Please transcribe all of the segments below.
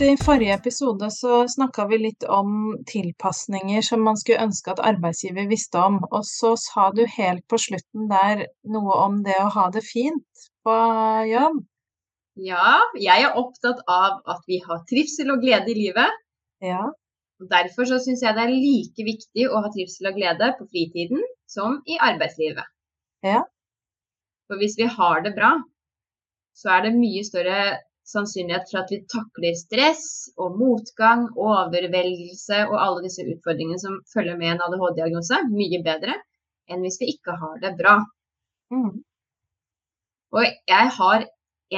I forrige episode så snakka vi litt om tilpasninger som man skulle ønske at arbeidsgiver visste om, og så sa du helt på slutten der noe om det å ha det fint på jobb. Ja, jeg er opptatt av at vi har trivsel og glede i livet. Ja. Derfor så syns jeg det er like viktig å ha trivsel og glede på fritiden som i arbeidslivet. Ja. For hvis vi har det bra, så er det mye større sannsynlighet for at vi takler stress og motgang, overveldelse og alle disse utfordringene som følger med en ADHD-diagnose, mye bedre enn hvis vi ikke har det bra. Mm. Og jeg har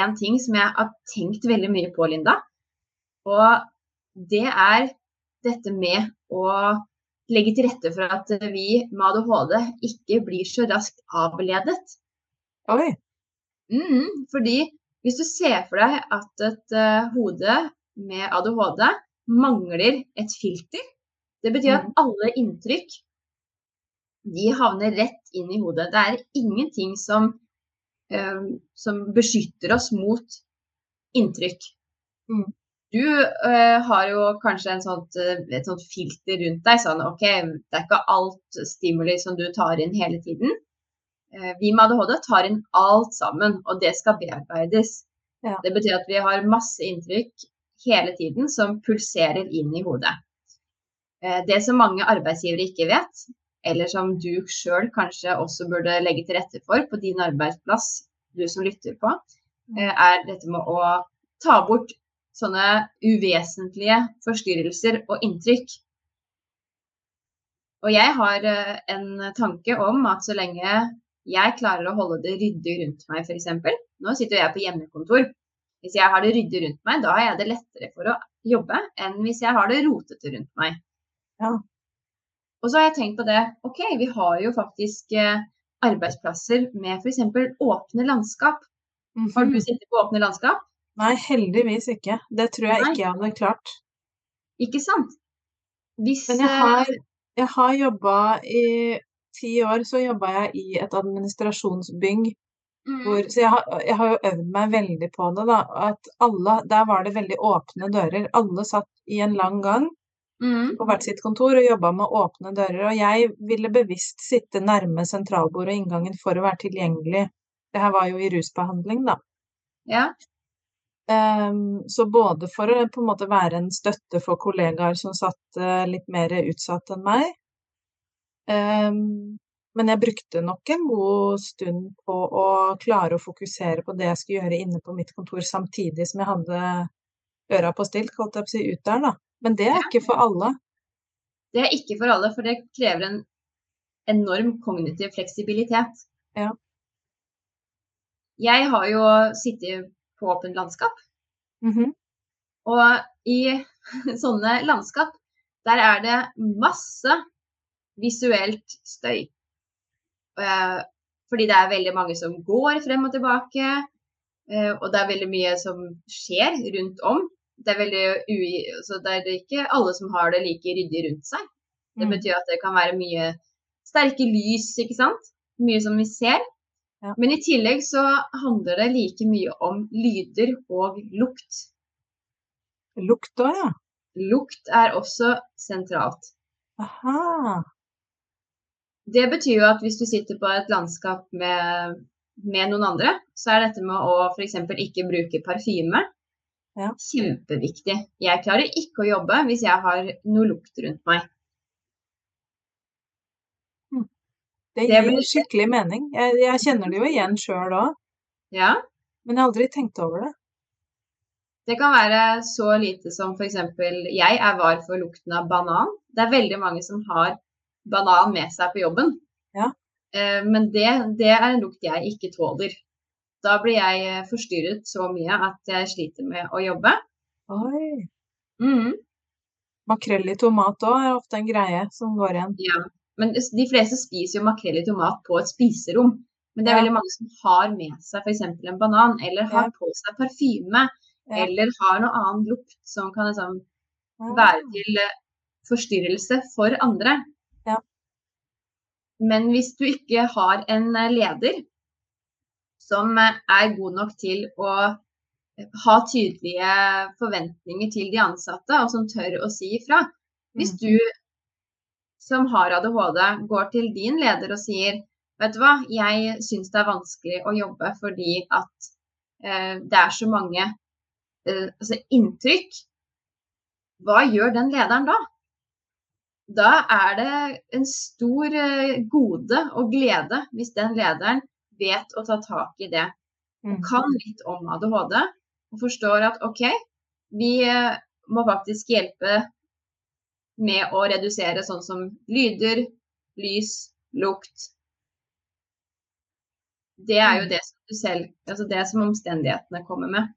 en ting som jeg har tenkt veldig mye på, Linda. Og det er dette med å legge til rette for at vi med ADHD ikke blir så raskt avledet. Oi. Mm, fordi hvis du ser for deg at et uh, hode med ADHD mangler et filter, det betyr at Mm. alle inntrykk de havner rett inn i hodet. Det er ingenting som, eh, som beskytter oss mot inntrykk. Mm. Du uh, har jo kanskje en sånt, eh, et sånt filter rundt deg. Sånn OK, det er ikke alt stimuli som du tar inn hele tiden. Eh, vi med ADHD tar inn alt sammen, og det skal bearbeides. Ja. Det betyr at vi har masse inntrykk hele tiden som pulserer inn i hodet. Eh, Det som mange arbeidsgivere ikke vet, eller som du sjøl kanskje også burde legge til rette for på din arbeidsplass, du som lytter på, eh, er dette med å ta bort sånne uvesentlige forstyrrelser og inntrykk. Og jeg har en tanke om at så lenge jeg klarer å holde det ryddig rundt meg, f.eks. Nå sitter jeg på hjemmekontor. Hvis jeg har det ryddig rundt meg, da har jeg det lettere for å jobbe enn hvis jeg har det rotete rundt meg. Ja. Og så har jeg tenkt på det. OK, vi har jo faktisk eh, arbeidsplasser med f.eks. åpne landskap. Har du Mhm. sittet på åpne landskap? Nei, heldigvis ikke. Det tror jeg Nei. ikke jeg hadde klart. Ikke sant? Hvis Men jeg eh, har, jeg har jobba i ti år, så jobba jeg i et administrasjonsbygg mm, hvor Så jeg har, jeg har jo øvd meg veldig på det, da. At alle Der var det veldig åpne dører. Alle satt i en lang gang mm, på hvert sitt kontor og jobba med åpne dører. Og jeg ville bevisst sitte nærme sentralbordet og inngangen for å være tilgjengelig. Det her var jo i rusbehandling, da. Ja. Um, så både for å på en måte være en støtte for kollegaer som satt uh, litt mer utsatt enn meg, men jeg brukte nok en god stund på å klare å fokusere på det jeg skulle gjøre inne på mitt kontor, samtidig som jeg hadde øra på stilt, holdt jeg på å si, ut der, da. Men det er ikke for alle. Det er ikke for alle, for det krever en enorm kognitiv fleksibilitet. Ja. Jeg har jo sittet på åpent landskap, Mhm. og i sånne landskap, der er det masse visuelt støy. Fordi det er veldig mange som går frem og tilbake, eh, og det er veldig mye som skjer rundt om. Det er, veldig ui, så det er ikke alle som har det like ryddig rundt seg. Det Mm. betyr at det kan være mye sterke lys, ikke sant? Mye som vi ser. Ja. Men i tillegg så handler det like mye om lyder og lukt. Lukt òg, ja. Lukt er også sentralt. Aha. Det betyr jo at hvis du sitter på et landskap med, med noen andre, så er dette med å f.eks. ikke bruke parfyme Ja. kjempeviktig. Jeg klarer ikke å jobbe hvis jeg har noe lukt rundt meg. Det Det gir blir- skikkelig mening. Jeg, jeg kjenner det jo igjen sjøl òg, Ja, men jeg har aldri tenkt over det. Det kan være så lite som f.eks. jeg er var for lukten av banan. Det er veldig mange som har banan med seg på jobben. Ja. Eh, Men det, det er en lukt jeg ikke tåler. Da blir jeg eh, forstyrret så mye at jeg sliter med å jobbe. Oi. Mm. Makrell i tomat òg er ofte en greie som går igjen. Ja. Men de fleste spiser jo makrell i tomat på et spiserom. Men det er Ja. veldig mange som har med seg f.eks. en banan, eller har Ja. på seg parfyme, Ja. eller har noe annen lukt som kan liksom Ah. være til eh, forstyrrelse for andre. Men hvis du ikke har en eh, leder som eh, er god nok til å ha tydelige forventninger til de ansatte, og som tør å si ifra. Hvis Mm. du som har ADHD går til din leder og sier vet du hva, jeg syns det er vanskelig å jobbe fordi at eh, det er så mange eh, altså inntrykk. Hva gjør den lederen da? Da er det en stor eh, gode og glede hvis den lederen vet å ta tak i det. Og Kan litt om ADHD og forstår at OK, vi eh, må faktisk hjelpe med å redusere sånn som lyder, lys, lukt. Det er jo Mm. det som du selv Altså det som omstendighetene kommer med.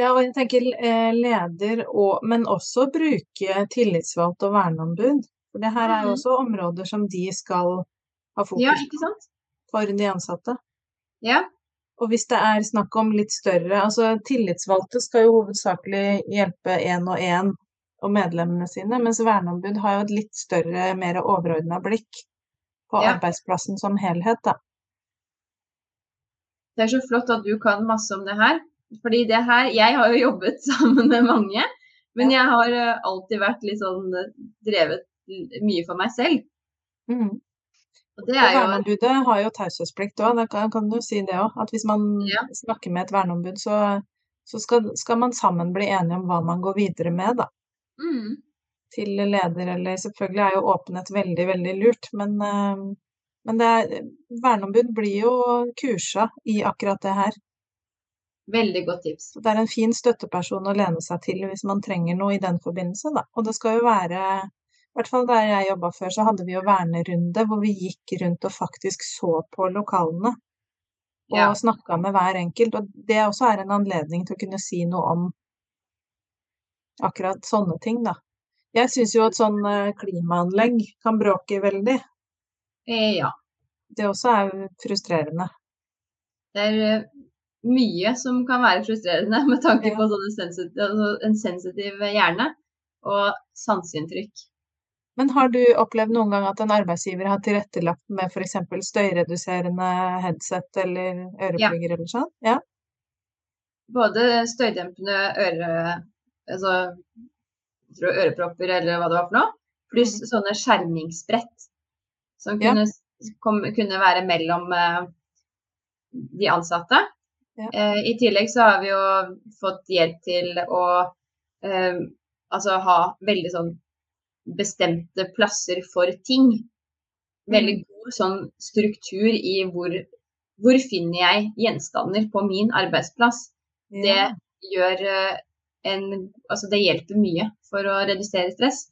Ja, og jeg tenker eh, leder og Men også bruke tillitsvalgt og verneombud. For det her er jo Mhm. også områder som de skal ha fokus Ja, på ikke sant? for de ansatte. Ja. Og hvis det er snakk om litt større Altså tillitsvalgte skal jo hovedsakelig hjelpe én og én og medlemmene sine, mens verneombud har jo et litt større, mer overordna blikk på Ja. arbeidsplassen som helhet, da. Det er så flott at du kan masse om det her. Fordi det her Jeg har jo jobbet sammen med mange, men jeg har eh, alltid vært litt sånn eh, drevet mye for meg selv. Mm. Og det er jo verneombudet har jo taushetsplikt òg, da kan, kan du si det òg. At hvis man Ja. snakker med et verneombud, så, så skal, skal man sammen bli enige om hva man går videre med, da. mm, Til leder, eller selvfølgelig er jo åpenhet veldig, veldig lurt, men, eh, men det er, verneombud blir jo kursa i akkurat det her. Veldig godt tips. Det er en fin støtteperson å lene seg til hvis man trenger noe i den forbindelse, da. Og det skal jo være I hvert fall der jeg jobba før, så hadde vi jo vernerunde hvor vi gikk rundt og faktisk så på lokalene. Og Ja. snakka med hver enkelt. Og det også er en anledning til å kunne si noe om akkurat sånne ting, da. Jeg syns jo at sånn eh, klimaanlegg kan bråke veldig. Eh, ja. Det også er frustrerende. Det er eh, mye som kan være frustrerende med tanke på sensitiv, altså en sensitiv hjerne og sanseinntrykk. Men har du opplevd noen gang at en arbeidsgiver har tilrettelagt med f.eks. støyreduserende headset eller øreplugger eller sånn? Ja. Både støydempende øre, altså, ørepropper eller hva det var for noe, pluss sånne skjermingsbrett som Ja. kunne, kom, kunne være mellom eh, de ansatte. Ja. Eh, I tillegg så har vi jo fått hjelp til å eh, altså ha veldig sånn bestemte plasser for ting. Veldig Mm. god sånn struktur i hvor, hvor finner jeg gjenstander på min arbeidsplass. Det gjør eh, en Altså det hjelper mye for å redusere stress.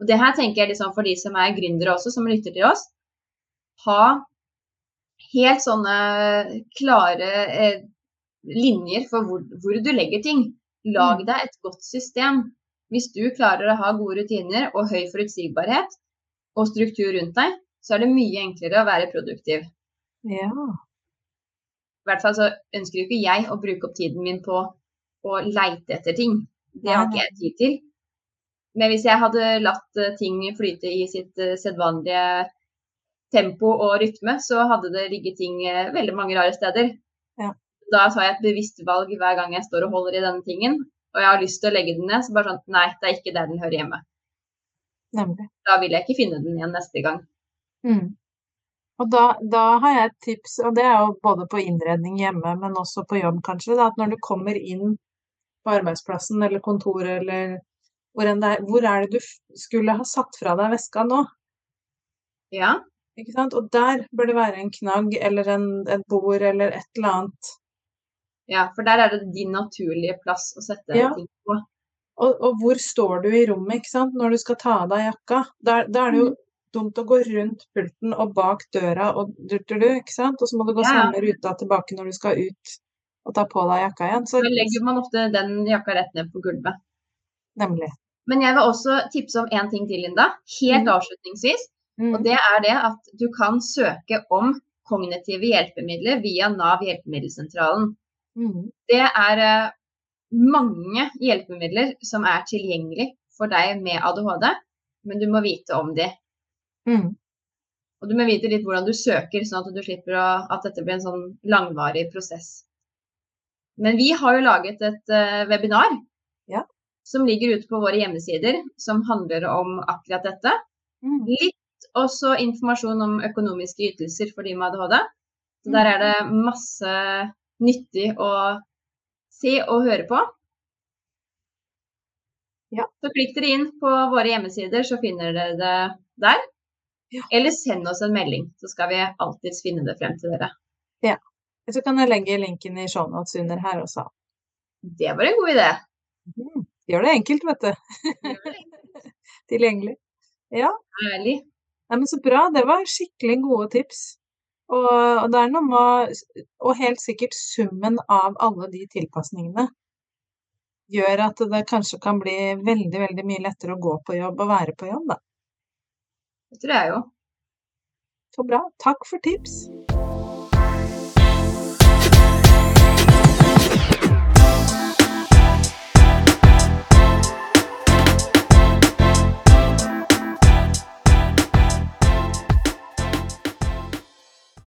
Og det her tenker jeg liksom for de som er gründere også, som lytter til oss. Ha helt sånne klare eh, linjer for hvor, hvor du legger ting. Lag Mm. deg et godt system. Hvis du klarer å ha gode rutiner og høy forutsigbarhet og struktur rundt deg, så er det mye enklere å være produktiv. ja. I hvert fall så ønsker jo ikke jeg å bruke opp tiden min på å leite etter ting. Det har ikke jeg tid til. Men hvis jeg hadde latt eh, ting flyte i sitt eh, sedvanlige tempo og rytme, så hadde det ligget ting eh, veldig mange rare steder. Ja. Da tar jeg et bevisst valg hver gang jeg står og holder i denne tingen, og jeg har lyst til å legge den ned, så bare sånn Nei, det er ikke der den hører hjemme. Nemlig. Da vil jeg ikke finne den igjen neste gang. Mm. Og da, da har jeg et tips, og det er jo både på innredning hjemme, men også på jobb kanskje, da, at når du kommer inn på arbeidsplassen eller kontoret eller hvor enn det er, hvor er det du skulle ha satt fra deg veska nå? Ja, Ikke sant? Og der bør det være en knagg eller en, et bord eller et eller annet. Ja, for der er det din naturlige plass å sette Ja. ting på. Og, og hvor står du i rommet, ikke sant, når du skal ta av deg jakka? Da, da er det jo dumt å gå rundt pulten og bak døra og du-du-du, ikke sant? Og så må du gå Ja, ja. samme ruta tilbake når du skal ut og ta på deg jakka igjen. Så Da legger man ofte den jakka rett ned på gulvet. nemlig. Men jeg vil også tipse om én ting til, Linda. Helt mm. avslutningsvis. Mm. Og det er det at du kan søke om kognitive hjelpemidler via Nav hjelpemiddelsentralen. Mm. Det er eh, mange hjelpemidler som er tilgjengelig for deg med ADHD, men du må vite om de. Mm. Og du må vite litt hvordan du søker, sånn at du slipper å, at dette blir en sånn langvarig prosess. Men vi har jo laget et uh, webinar ja. som ligger ute på våre hjemmesider, som handler om akkurat dette. Mm. Litt også informasjon om økonomiske ytelser for de med ADHD. Så der er det masse nyttig å se og høre på. Ja. Så klikk dere inn på våre hjemmesider, så finner dere det der. Ja. Eller send oss en melding, så skal vi alltids finne det frem til dere. Ja. Så kan jeg legge linken i shownotes under her også. Det var en god idé. Mm. Gjør det enkelt, vet du. Tilgjengelig. Ja. Ærlig. Nei, men så bra. Det var skikkelig gode tips. Og, og det er noe med Og helt sikkert summen av alle de tilpasningene gjør at det kanskje kan bli veldig, veldig mye lettere å gå på jobb og være på jobb, da. Det tror jeg jo. Så bra. Takk for tips.